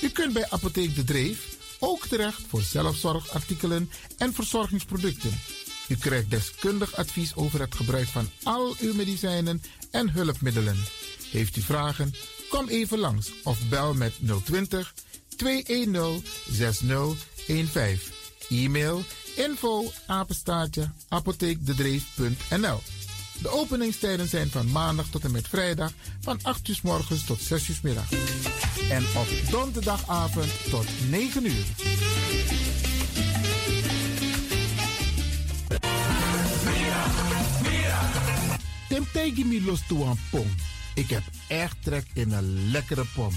U kunt bij Apotheek De Dreef ook terecht voor zelfzorgartikelen en verzorgingsproducten. U krijgt deskundig advies over het gebruik van al uw medicijnen en hulpmiddelen. Heeft u vragen? Kom even langs of bel met 020 210 6015. E-mail info apotheekdedreef.nl De openingstijden zijn van maandag tot en met vrijdag van 8 uur morgens tot 6 uur middag. En op donderdagavond tot 9 uur. Temtegi mi los toe een pom. Ik heb echt trek in een lekkere pom.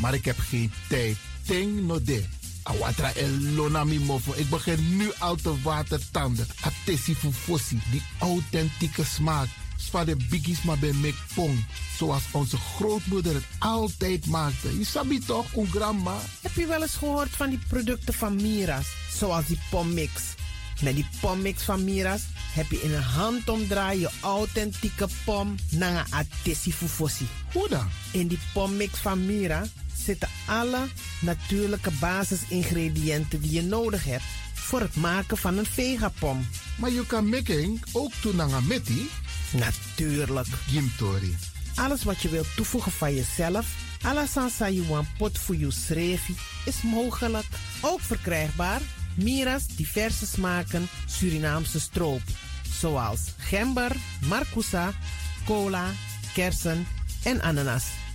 Maar ik heb geen tijd. Ting no de. Awatra elona mofo. Ik begin nu al te watertanden. Atesi fufosi. Die authentieke smaak. Zwa de biggies maar bij mek pong. Zoals onze grootmoeder het altijd maakte. Je sabi toch, een grandma? Heb je wel eens gehoord van die producten van Mira's? Zoals die pommix. Met die pommix van Mira's heb je in een handomdraai je authentieke pom naar een atesi fufosi. Hoe dan? In die pommix van Mira zitten alle natuurlijke basisingrediënten die je nodig hebt voor het maken van een vegapom. Maar je kan making ook doen naar een meti? Natuurlijk. Gimtori. Alles wat je wilt toevoegen van jezelf, alla sansa you pot voor je srevi, is mogelijk. Ook verkrijgbaar Mira's diverse smaken Surinaamse stroop. Zoals gember, marcousa, cola, kersen en ananas.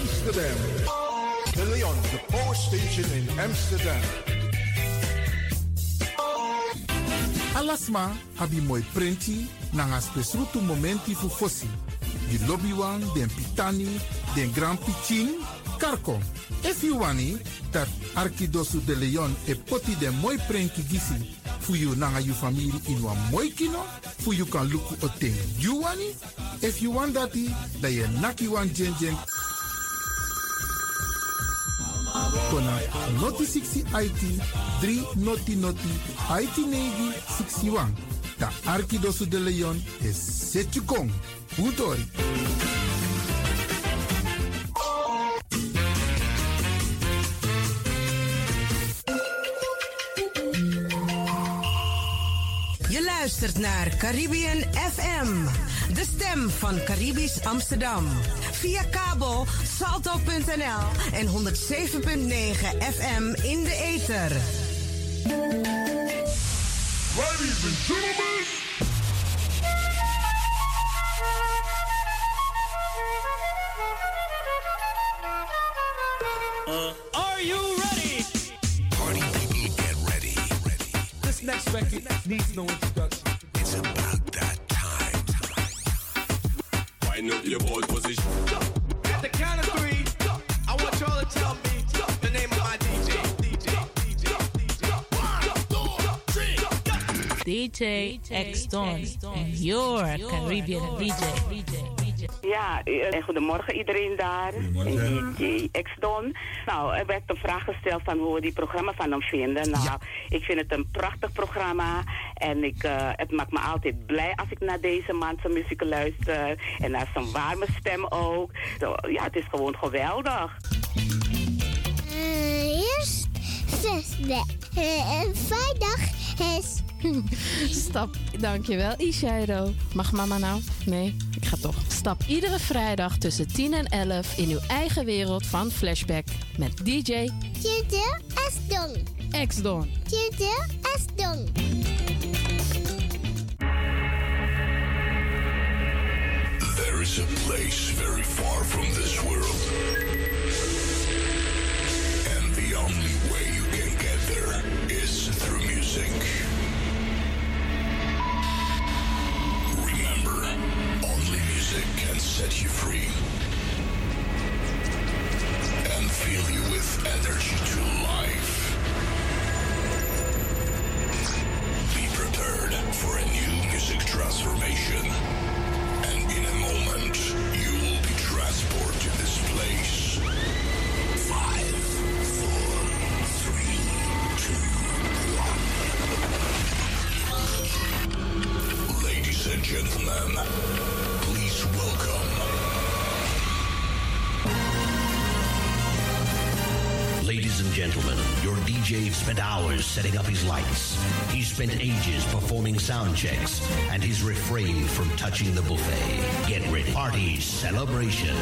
Amsterdam. De Leon, the power station in Amsterdam. Alasma abi moi prenti nanga spesrutu momenti fu fosi. Di lobby wan, den pitani, den grand piching, karko. If you dat Arkidosu de Leon e poti den moi prenki gisi fu you nanga you family in wan moi kino, fu you kan luku o ten you wani. If you want dati, da ye naki wan jen jen kona noti 60 IT 3 noti noti IT negi 61. Da Arkidosu de Leon is Setjukong. Utori. Luistert naar Caribbean FM, de stem van Caribisch Amsterdam. Via kabel salto.nl en 107.9 FM in de ether. Ladies and gentlemen. Are you ready? Party people get ready. This next record needs no introduction. Wind up your ball position. At the count of three, I want y'all to tell me the name of my DJ. DJ, DJ X Don, your Caribbean DJ. Ja, eh, goedemorgen iedereen daar. Goedemorgen. DJ X-Don. Nou, er werd een vraag gesteld van hoe we die programma van hem vinden. Nou, ik vind het een prachtig programma. En ik, eh, het maakt me altijd blij als ik naar deze man zijn muziek luister. En naar zijn warme stem ook. Zo, ja, het is gewoon geweldig. Eerst zesde. En vrijdag is. Stap, dankjewel Ishairo. Mag mama nou? Nee, ik ga toch. Stap iedere vrijdag tussen 10 en 11 in uw eigen wereld van Flashback met DJ Tjede Esdong. X-Don. Tjede Esdong. Is a place very far from this world. And the only way you can get there is through music. Remember, only music can set you free. And fill you with energy to life. Be prepared for a new music transformation. Spent hours setting up his lights. He spent ages performing sound checks, and he's refrained from touching the buffet. Get ready. Party celebration.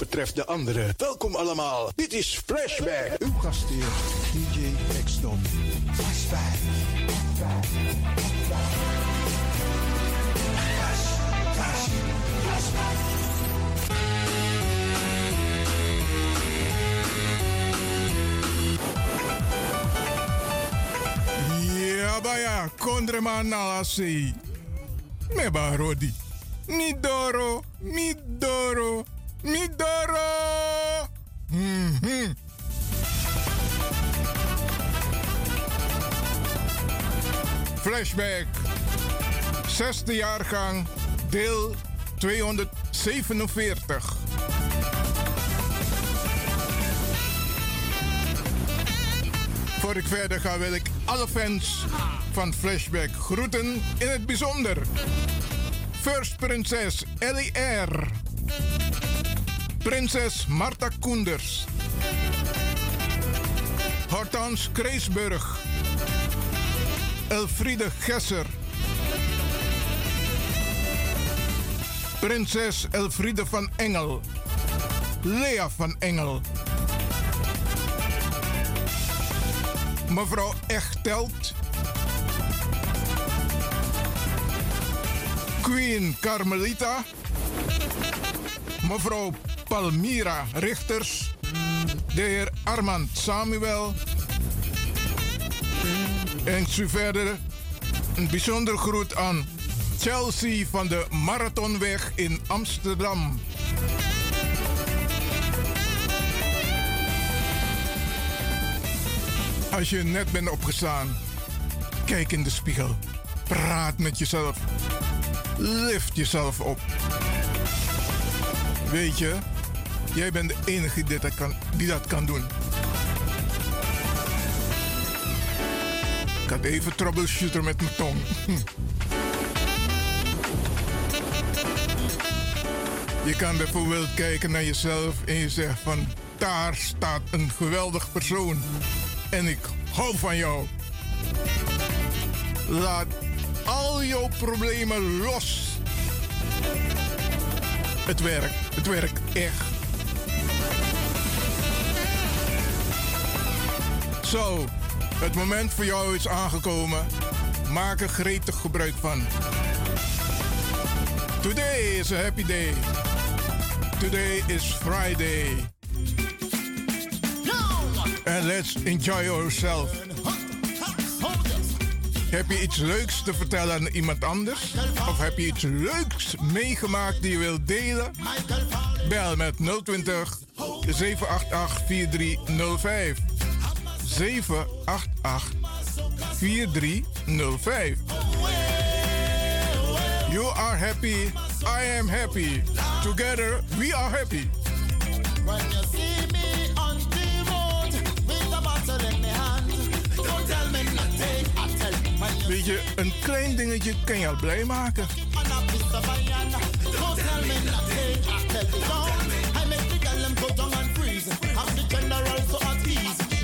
Overtreft de andere? Welkom allemaal. Dit is Flashback. Uw gastheer, DJ X-Don. Flashback. Ja, baya, kondreman nalasi. Meba rodi. Midoro, midoro. Mhm. Flashback. Zesde jaargang, deel 247. Voor ik verder ga, wil ik alle fans van Flashback groeten. In het bijzonder First Prinses Ellie R. Prinses Marta Koenders. Hortans Kreesburg. Elfriede Gesser. Prinses Elfriede van Engel. Lea van Engel. Mevrouw Echtelt. Queen Carmelita. Mevrouw Palmira Richters. De heer Armand Samuel. En zo verder een bijzonder groet aan Chelsea van de Marathonweg in Amsterdam. Als je net bent opgestaan, kijk in de spiegel. Praat met jezelf. Lift jezelf op. Weet je, jij bent de enige die dat kan, die dat kan doen. Ik had even troubleshooter met mijn tong. Hm. Je kan bijvoorbeeld kijken naar jezelf en je zegt van daar staat een geweldig persoon en ik hou van jou. Laat al jouw problemen los. Het werkt, het werkt echt. Zo, het moment voor jou is aangekomen. Maak er gretig gebruik van. Today is a happy day. Today is Friday. And let's enjoy ourselves. Heb je iets leuks te vertellen aan iemand anders? Of heb je iets leuks meegemaakt die je wilt delen? Bel met 020 788 4305. 788 4305. You are happy, I am happy. Together we are happy. When you see me on the with a bottle in my hand, don't tell me nothing. Tell Weet je, een klein dingetje kan je al blij maken. don't tell me nothing. I tell you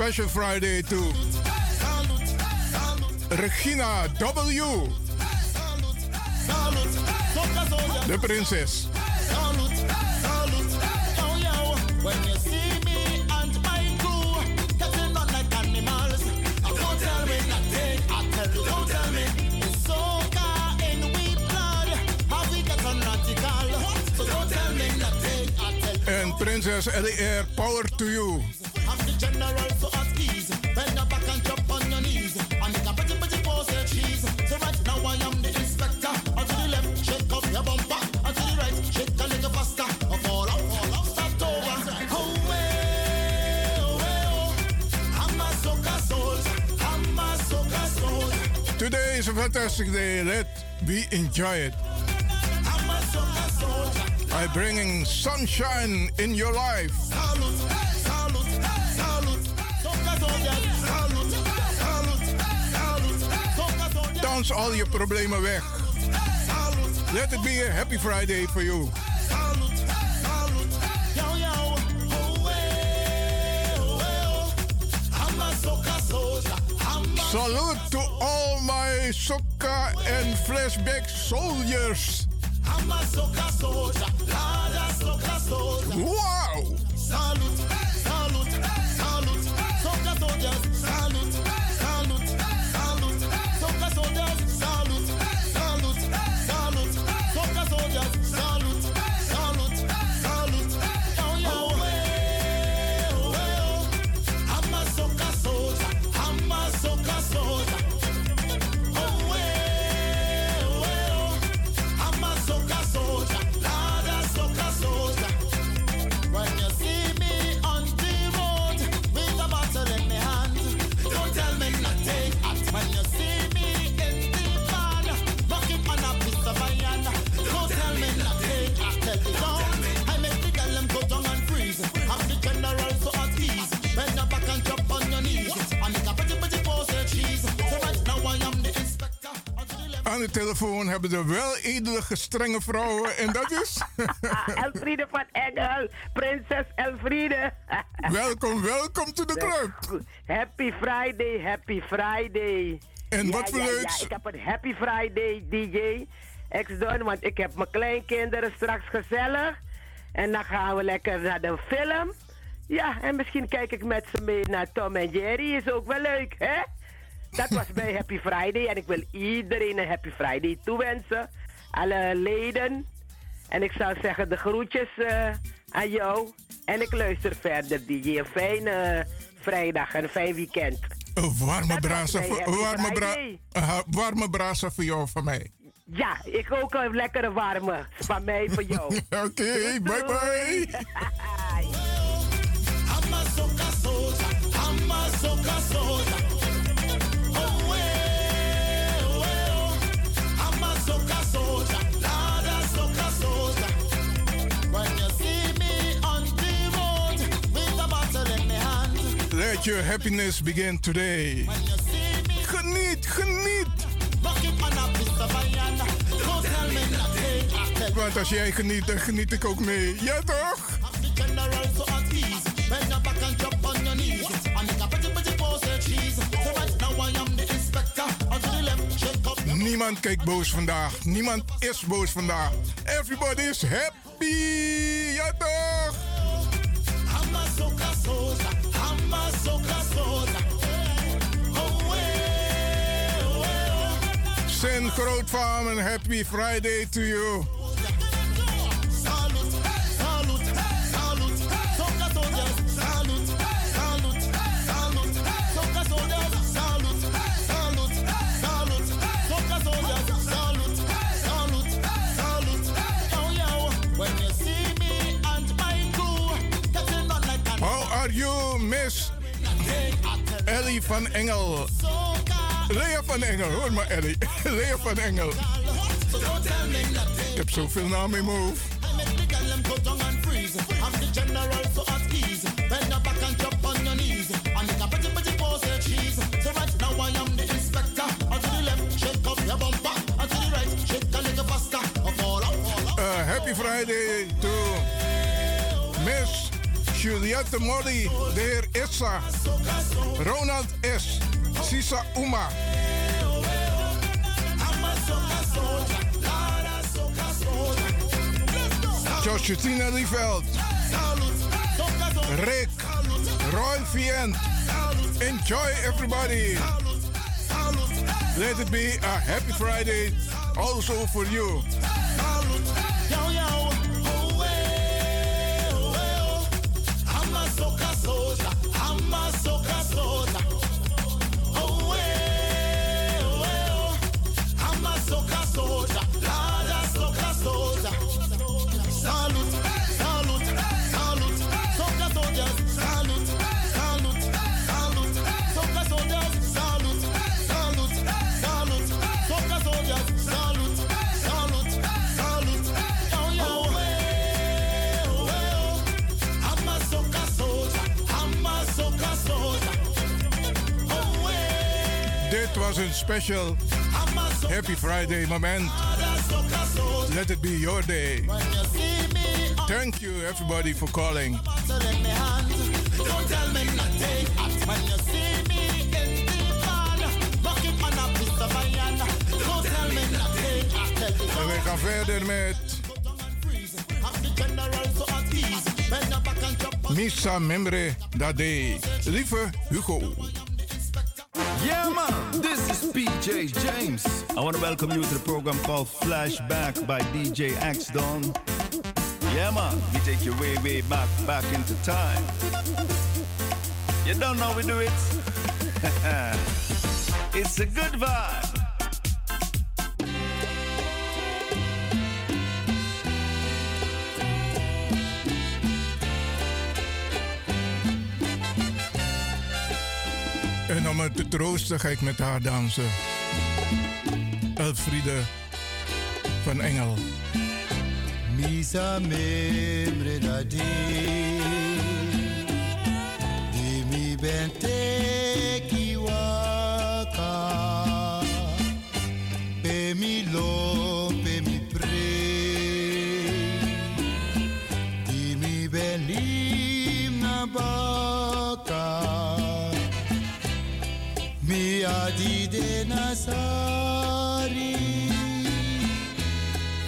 special Friday to Regina W. De prinses. Salute, salute, yo yo. When you is a fantastic day. Let we enjoy it. By bringing sunshine in your life. Dans al je problemen weg. Let it be a happy Friday for you. Salute, salute, yo yo, oh way, oh way, oh. I'm a soca soldier. I'm a Salute to all my soccer and flashback soldiers. I'm a soca soldier. Lord, a soca soldier. Wow! Salute, salute, salute, soca soldiers. Salute, salute, salute, Aan de telefoon hebben de wel edele, strenge vrouwen. En dat is... Elfriede van Engel, prinses Elfriede. welkom, welkom to the club. Happy Friday, happy Friday. En Ja, wat voor ja, ja, ik heb een Happy Friday DJ ex-don, want ik heb mijn kleinkinderen straks gezellig. En dan gaan we lekker naar de film. Ja, en misschien kijk ik met ze mee naar Tom en Jerry. Is ook wel leuk, hè? Dat was bij Happy Friday. En ik wil iedereen een Happy Friday toewensen. Alle leden. En ik zou zeggen de groetjes eh, aan jou. En ik luister verder, DJ. Een fijne vrijdag en een fijn weekend. Een warme Happy warme bra, uh, warme voor jou van mij. Ja, ik ook een lekkere warme. Van mij voor jou. Oké, bye bye. Your happiness begin today. Geniet, geniet. Want als jij geniet, dan geniet ik ook mee. Ja toch? Niemand kijkt boos vandaag. Niemand is boos vandaag. Everybody is happy. Ja toch? And my crew, getting on like an How are you, Miss Ellie van Engel? Lea van Engel, hoor maar Ellie. Lea van Engel. Ik heb zoveel namen in mijn hoofd. Uh, happy Friday to Miss Juliette Mori, de heer Issa, Ronald S., Sisa Uma, I'm a soca soldier. Lord, a soca soldier. Let's go. Josjetina Lieveld, Salute, soca soldier. Rick, Roy Vient. Enjoy everybody. Salute, Let it be a happy Friday also for you. Special Happy Friday soca soldier. Let it be your day. Thank you everybody for calling. my En wij gaan verder met Misa Membre Dade. Lieve Hugo. Yeah, man, this is PJ James. I want to welcome you to the program called Flashback by DJ X Don. Yeah, man, we take you way, way back, back into time. You don't know we do it? it's a good vibe. En om het te troosten ga ik met haar dansen. Elfriede van Engel. Misa membre da de De mi benim na baka Mi Yadi de Nasari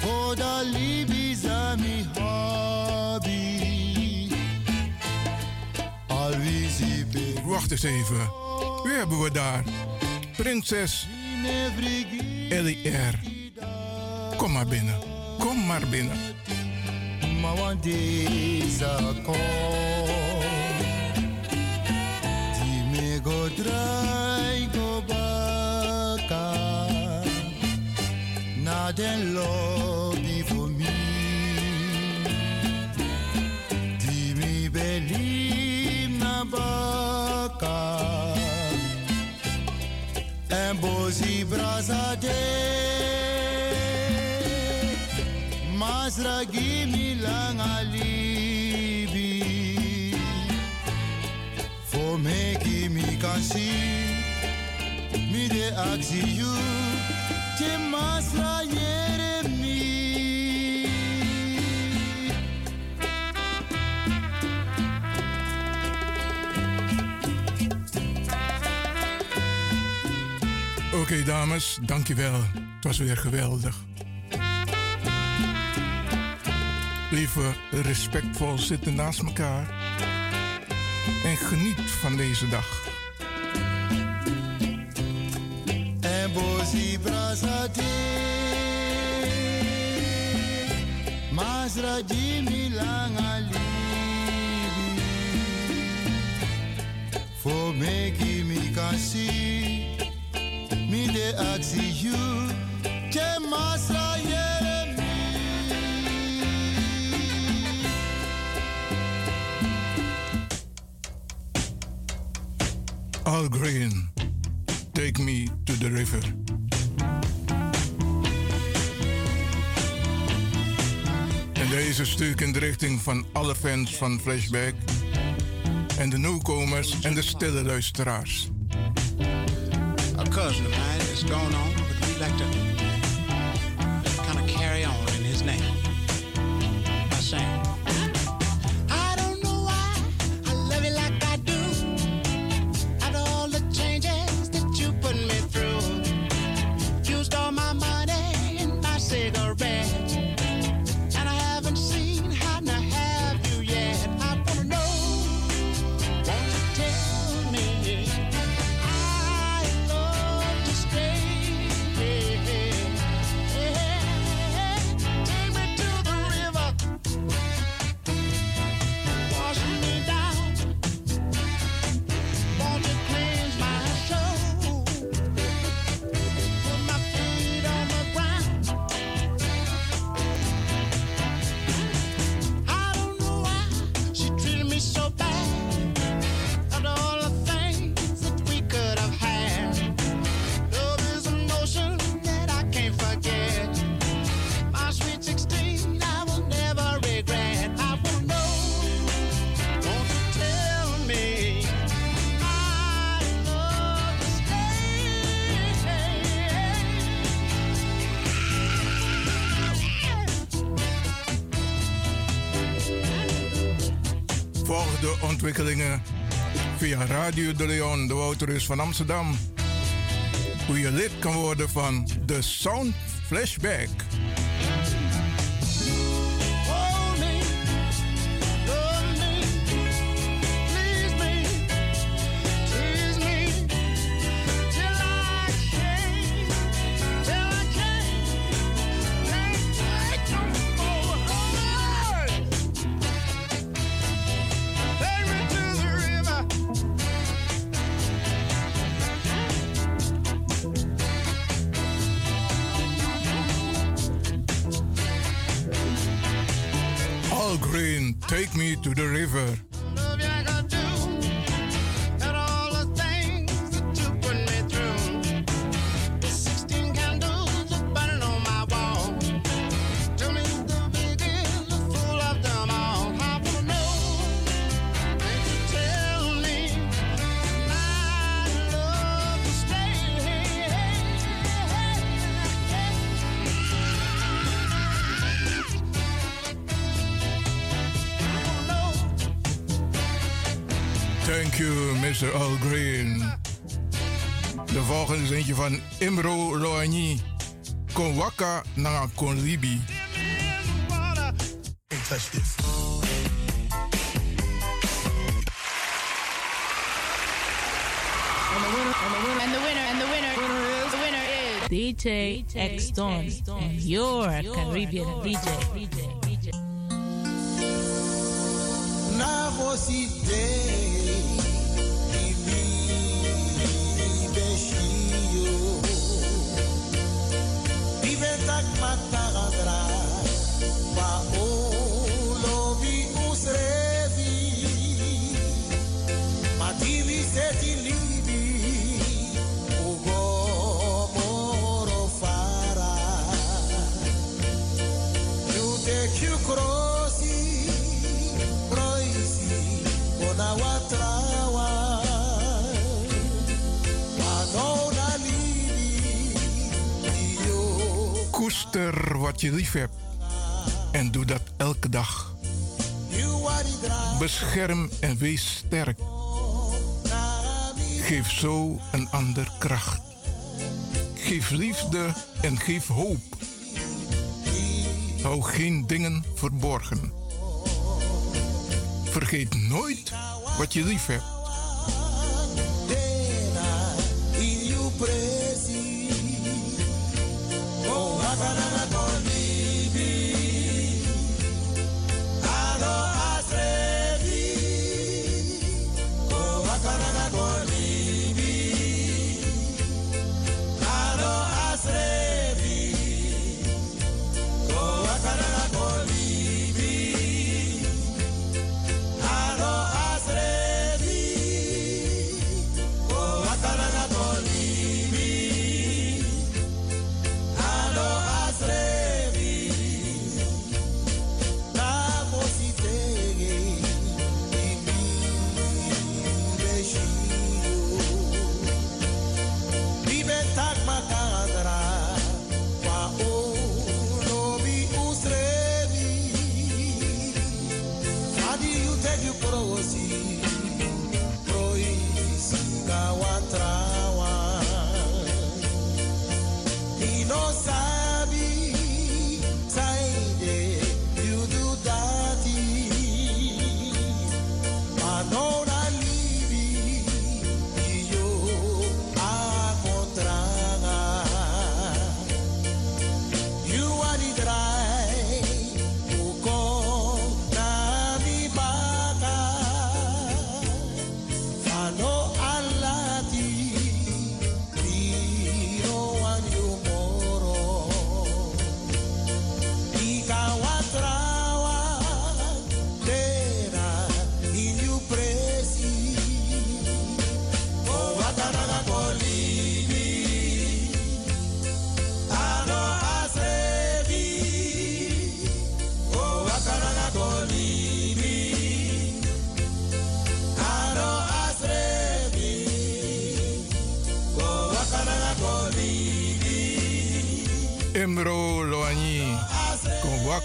Foda Libizami Habi Alwizi Wacht eens even. Wie hebben we daar? Prinses Ellie R. Kom maar binnen. Kom maar binnen. Mawandeza ko Di me Den lobby for me Di me na baka En bozi braza Masra gimi lang alibi For me gimi kan see Mi de aksi you Oké dames, dankjewel. Het was weer geweldig. Lieve respectvol zitten naast elkaar. En geniet van deze dag. En bozi braza Masra jimi lang alibi For me gimi kan see Mi de aksi you Ke masra yere All green, take me to the river. Stuk in de richting van alle fans van Flashback. En de nieuwkomers en de stille luisteraars. a is via Radio de Leon, de Wouterus van Amsterdam. Hoe je lid kan worden van de Sound Flashback. Thank you, Mr. All Green. De volgende is eentje van Imro Loani. Kon waka na kon libi. touch this. And the winner, and the winner, is, the winner is DJ X Don, and your Caribbean DJ. Na você Koester wat je lief hebt. En doe dat elke dag. Bescherm en wees sterk. Geef zo een ander kracht. Geef liefde en geef hoop. Hou geen dingen verborgen. Vergeet nooit wat je lief hebt.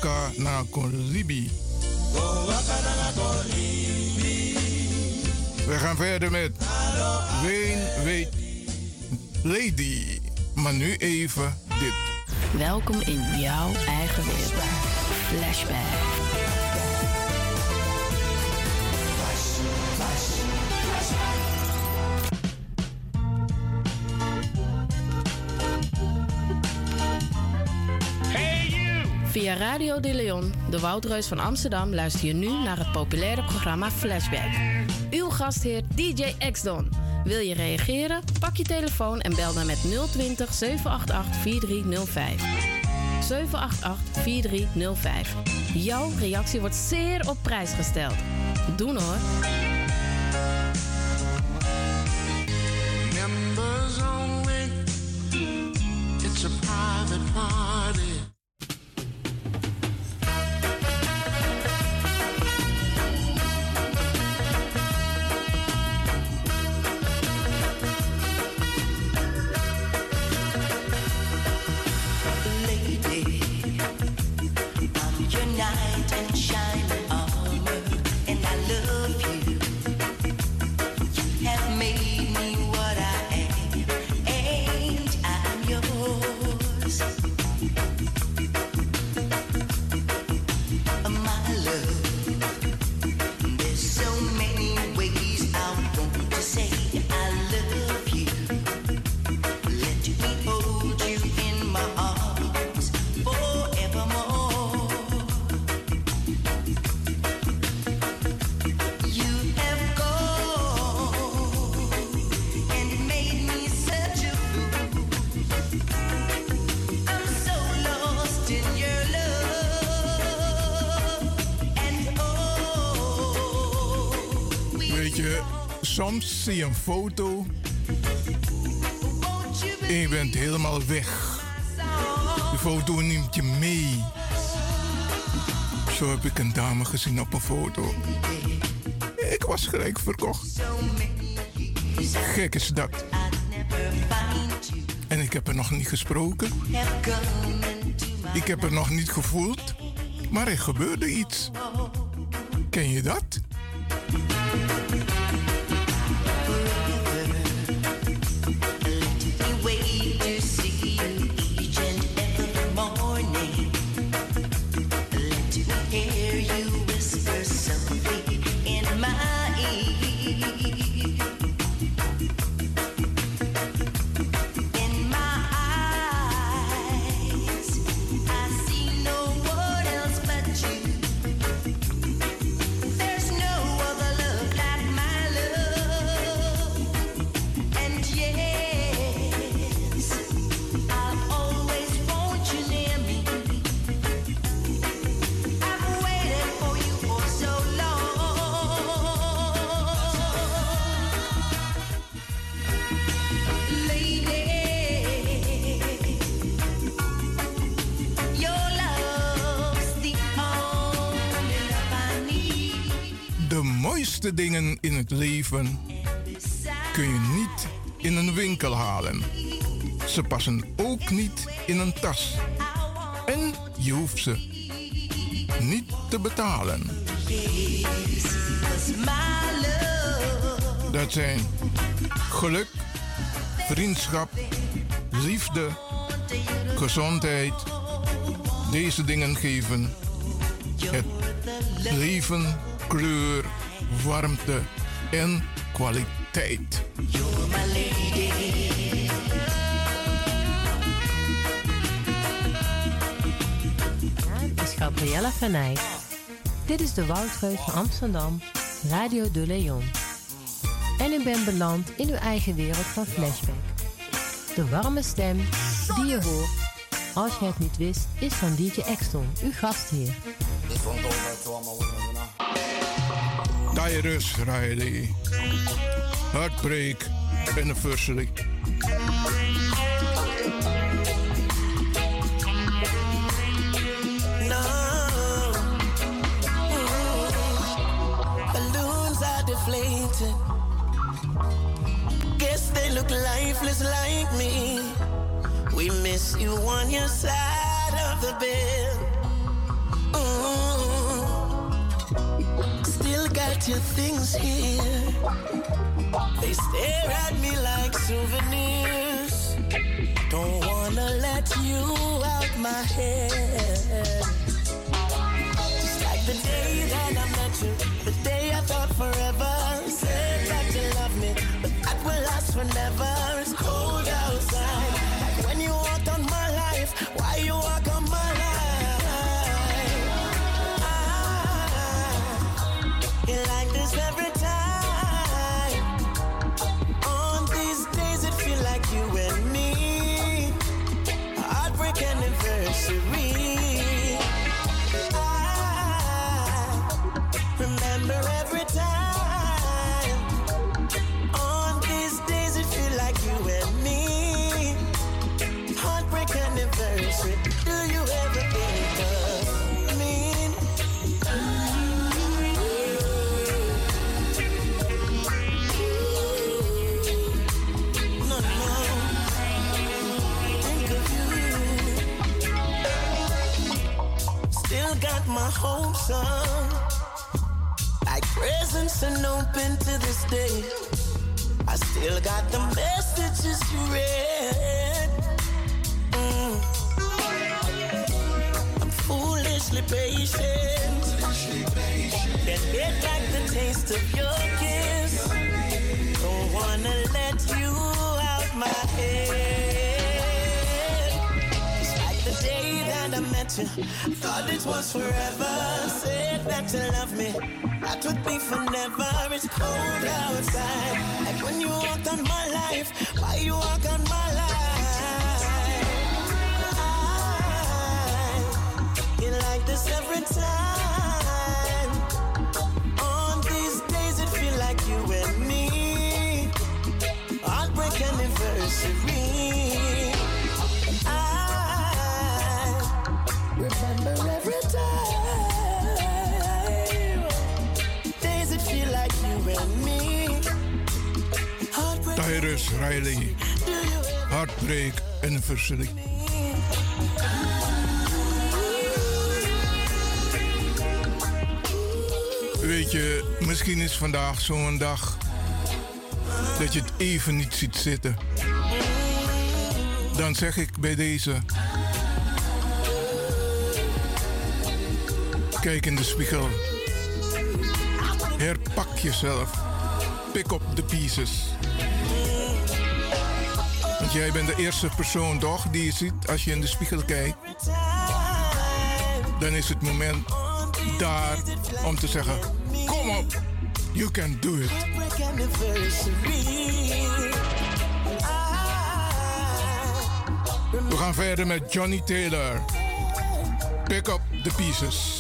Waka na kon libi. We gaan verder met Ween weet Lady. Maar nu even dit. Welkom in jouw eigen wereld. Flashback. Radio de Leon, de Woudreus van Amsterdam, luister je nu naar het populaire programma Flashback. Uw gastheer DJ X-Don. Wil je reageren? Pak je telefoon en bel dan met 020 788 4305. 788 4305. Jouw reactie wordt zeer op prijs gesteld. Doen hoor. Soms zie je een foto en je bent helemaal weg. De foto neemt je mee. Zo heb ik een dame gezien op een foto. Ik was gelijk verkocht. Gek is dat. En ik heb er nog niet gesproken. Ik heb er nog niet gevoeld. Maar er gebeurde iets. Ken je dat? Mooiste dingen in het leven kun je niet in een winkel halen. Ze passen ook niet in een tas. En je hoeft ze niet te betalen. Dat zijn geluk, vriendschap, liefde, gezondheid. Deze dingen geven het leven, kleur, warmte en kwaliteit. Is Gabriella Venij. Dit is de Woudgeus van Amsterdam, Radio de Leon. En u bent beland in uw eigen wereld van Flashback. De warme stem die je hoort, als je het niet wist, is van DJ Exton, uw gastheer. Tyrus Riley. Heartbreak Anniversary. No. Balloons are deflated. Guess they look lifeless like me. We miss you on your side of the bed. Got your things here. They stare at me like souvenirs. Don't wanna let you out my head. Just like the day that I met you, the day I thought forever. Said that you love me, but that will last forever. It's cold outside. Like when you walked on my life, why you walk hopes. Like presents and open to this day. I still got the messages you read. Mm. I'm foolishly patient. Can't get back the taste of your kiss. Don't wanna let you out my head. It's like the day I met you. Thought it was forever. Said that you love me. That would be for never. It's cold outside. Like when you walked on my life. Why you walk on my life? I, you like this every time. Chris Riley. Heartbreak Anniversary. Weet je, misschien is vandaag zo'n dag dat je het even niet ziet zitten. Dan zeg ik bij deze: Kijk in de spiegel. Herpak jezelf. Pick up the pieces. Jij bent de eerste persoon toch die je ziet als je in de spiegel kijkt. Dan is het moment daar om te zeggen: Kom op, you can do it. We gaan verder met Johnny Taylor. Pick up the pieces.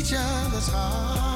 each other's heart.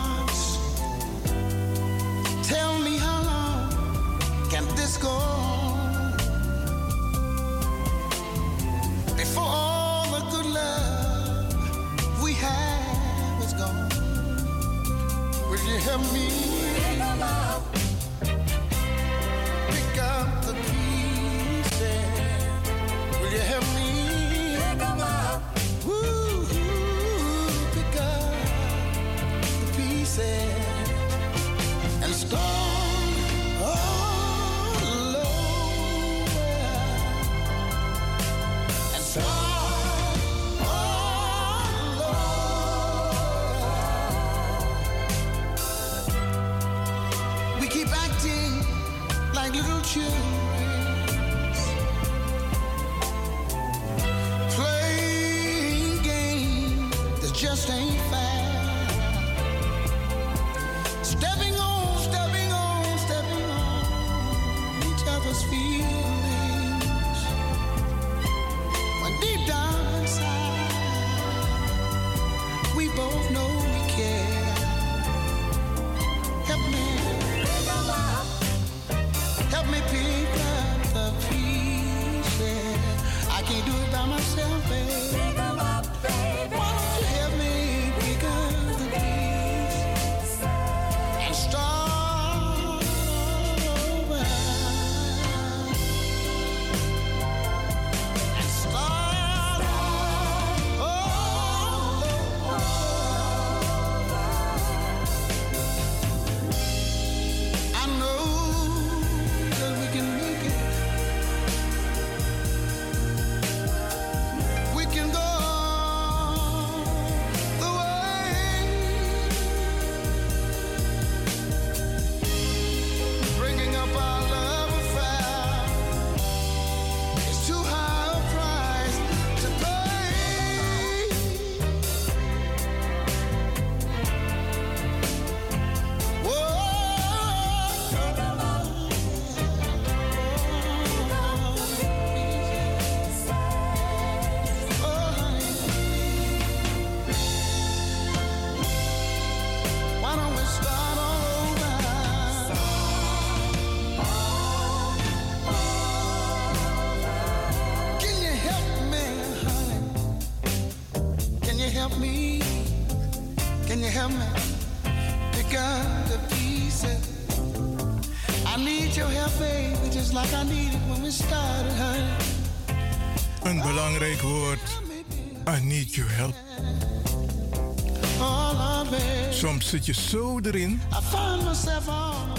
zit je zo erin.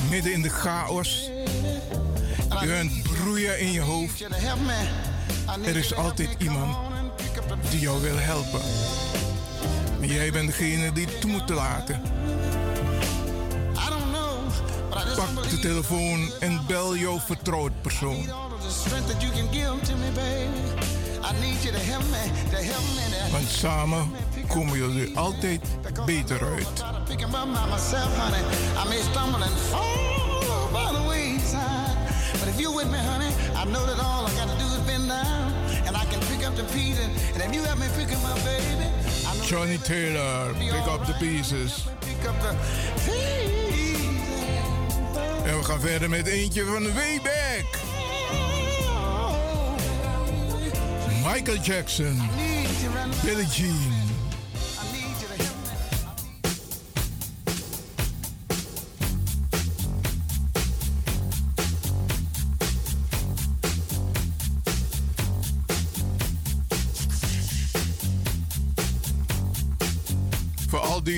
Midden in de chaos. Je bent broeien in je hoofd. Er is altijd iemand die jou wil helpen. Maar jij bent degene die het toe moet laten. Pak de telefoon en bel jouw vertrouwd persoon. Want samen komen jullie altijd beter uit thinking about myself, honey. I may stumble and fall by the wayside. But if you're with me, honey, I know that all I got to do is bend down. And I can pick up the pieces. And if you help me pick up my baby, Johnny Taylor, pick up the pieces. And we gaan verder met eentje van Wayback. Oh, oh, oh. Michael Jackson, Billie Jean.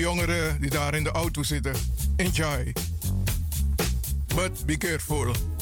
jongeren die daar in de auto zitten. Enjoy. But be careful.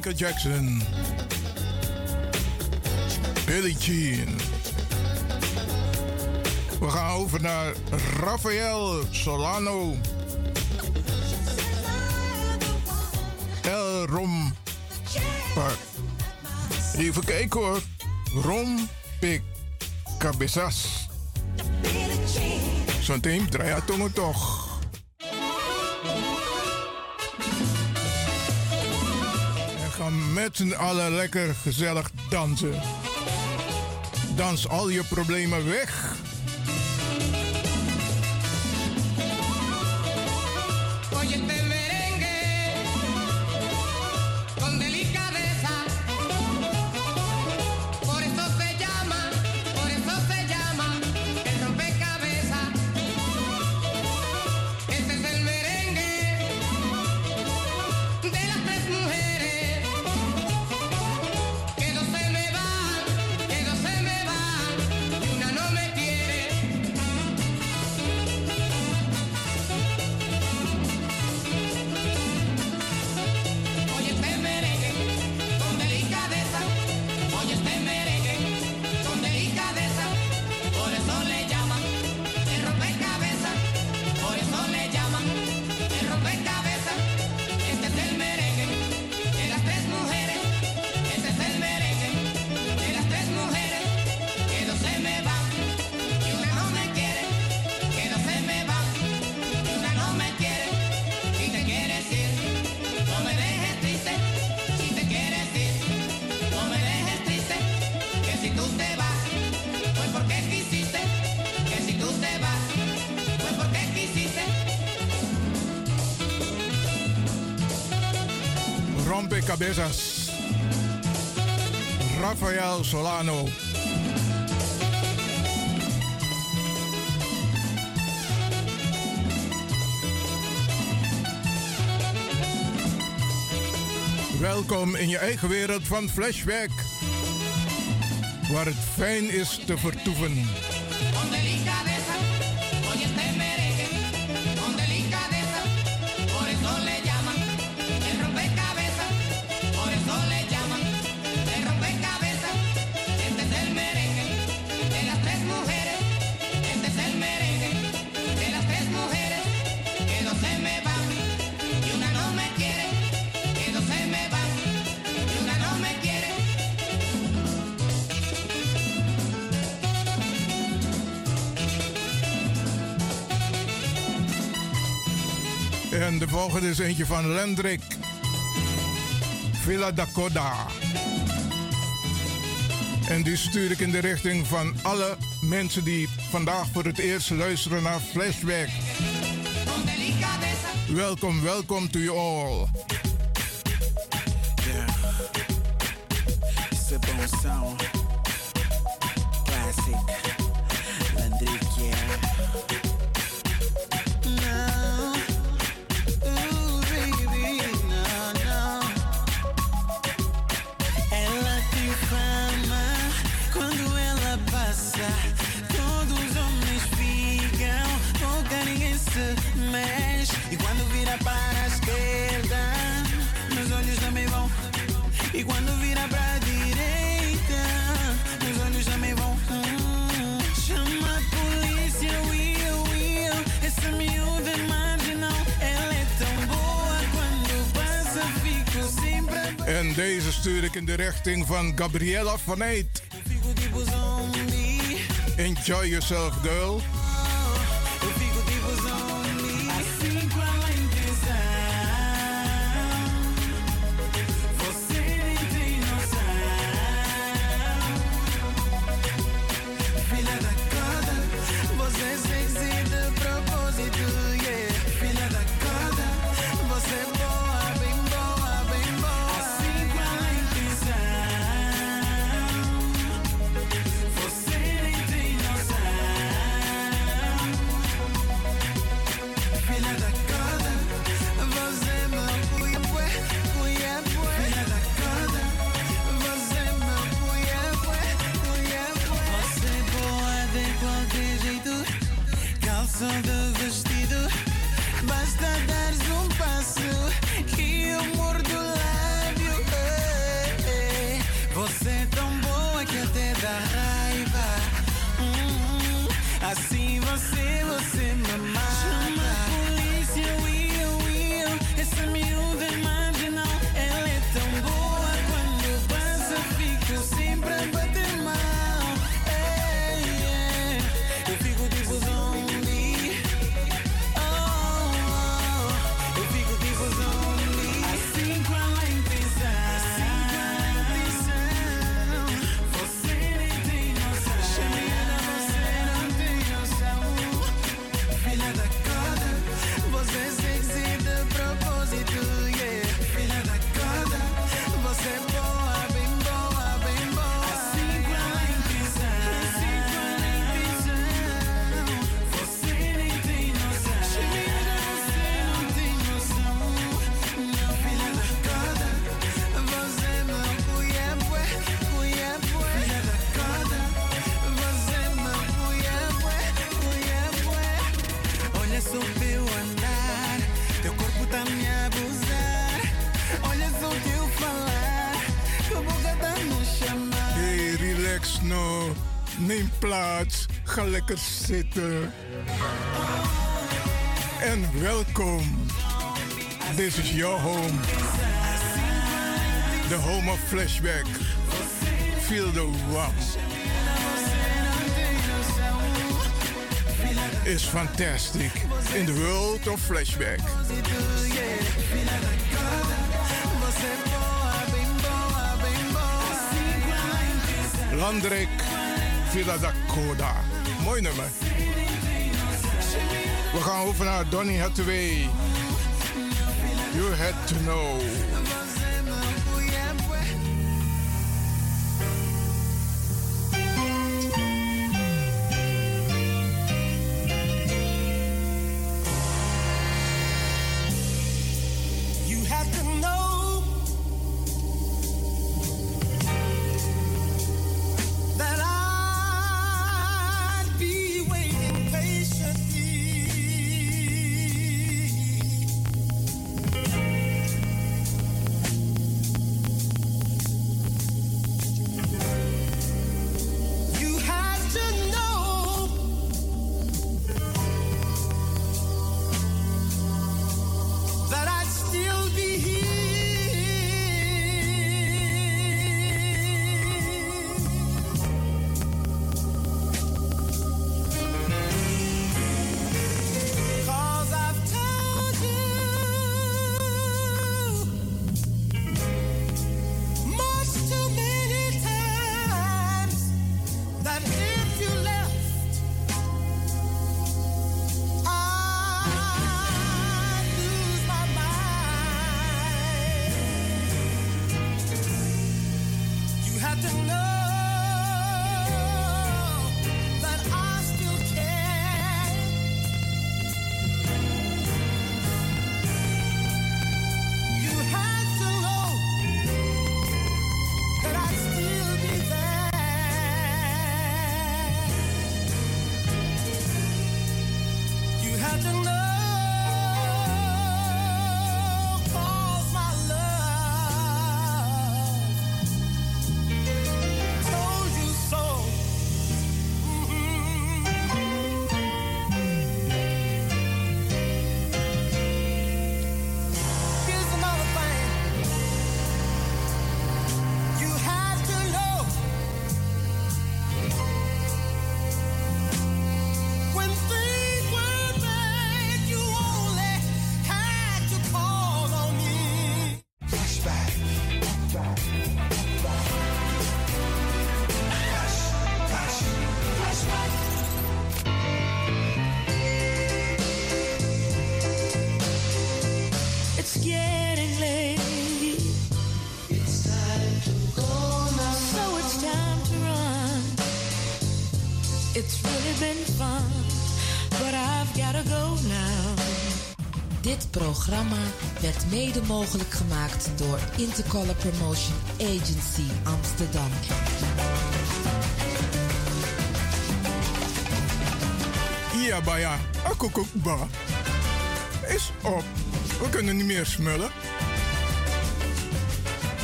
Michael Jackson. Billie Jean. We gaan over naar Rafael Solano. El Rom. Even kijken hoor. Rom Pic Cabezas. Zo'n team draait toch. z'n allen lekker gezellig dansen. Dans al je problemen weg. Cabezas, Rafael Solano. Welkom in je eigen wereld van Flashback, waar het fijn is te vertoeven. volgende is eentje van Lendrik. Villa Dakota. En die stuur ik in de richting van alle mensen die vandaag voor het eerst luisteren naar Flashback. Welkom, welkom to you all. Sound. Classic. stuur ik in de richting van Gabriella vanuit. Enjoy yourself, girl. vestido. Basta dar um passo que eu mordo o lábio. Eh, eh, você é tão boa que até dá raiva. Hum, hum assim você, você me Neem plaats, ga lekker zitten. En welkom. This is your home. The home of flashback. Feel the warmth. Is fantastic in the world of flashback. Landrek. Villa da Coda. Mooi nummer. We gaan over naar Donny Hathaway. You had to know. Dit programma werd mede mogelijk gemaakt door Intercolor Promotion Agency Amsterdam. Ja, ba ja. Akokok ba. Is op. We kunnen niet meer smullen.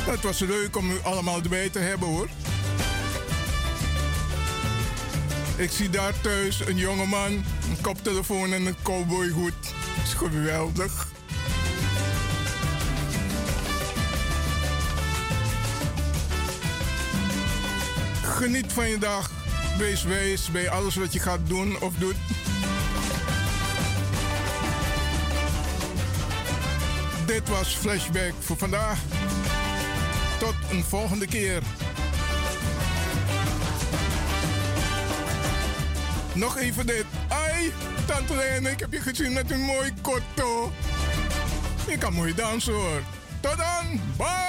Het was leuk om u allemaal erbij te hebben hoor. Ik zie daar thuis een jongeman, een koptelefoon en een cowboyhoed. Dat is geweldig. Geniet van je dag. Wees wijs bij alles wat je gaat doen of doet. Dit was Flashback voor vandaag. Tot een volgende keer. Nog even dit. Ai, Tante Lene, ik heb je gezien met een mooi kotto. Je kan mooi dansen hoor. Tot dan. Bye.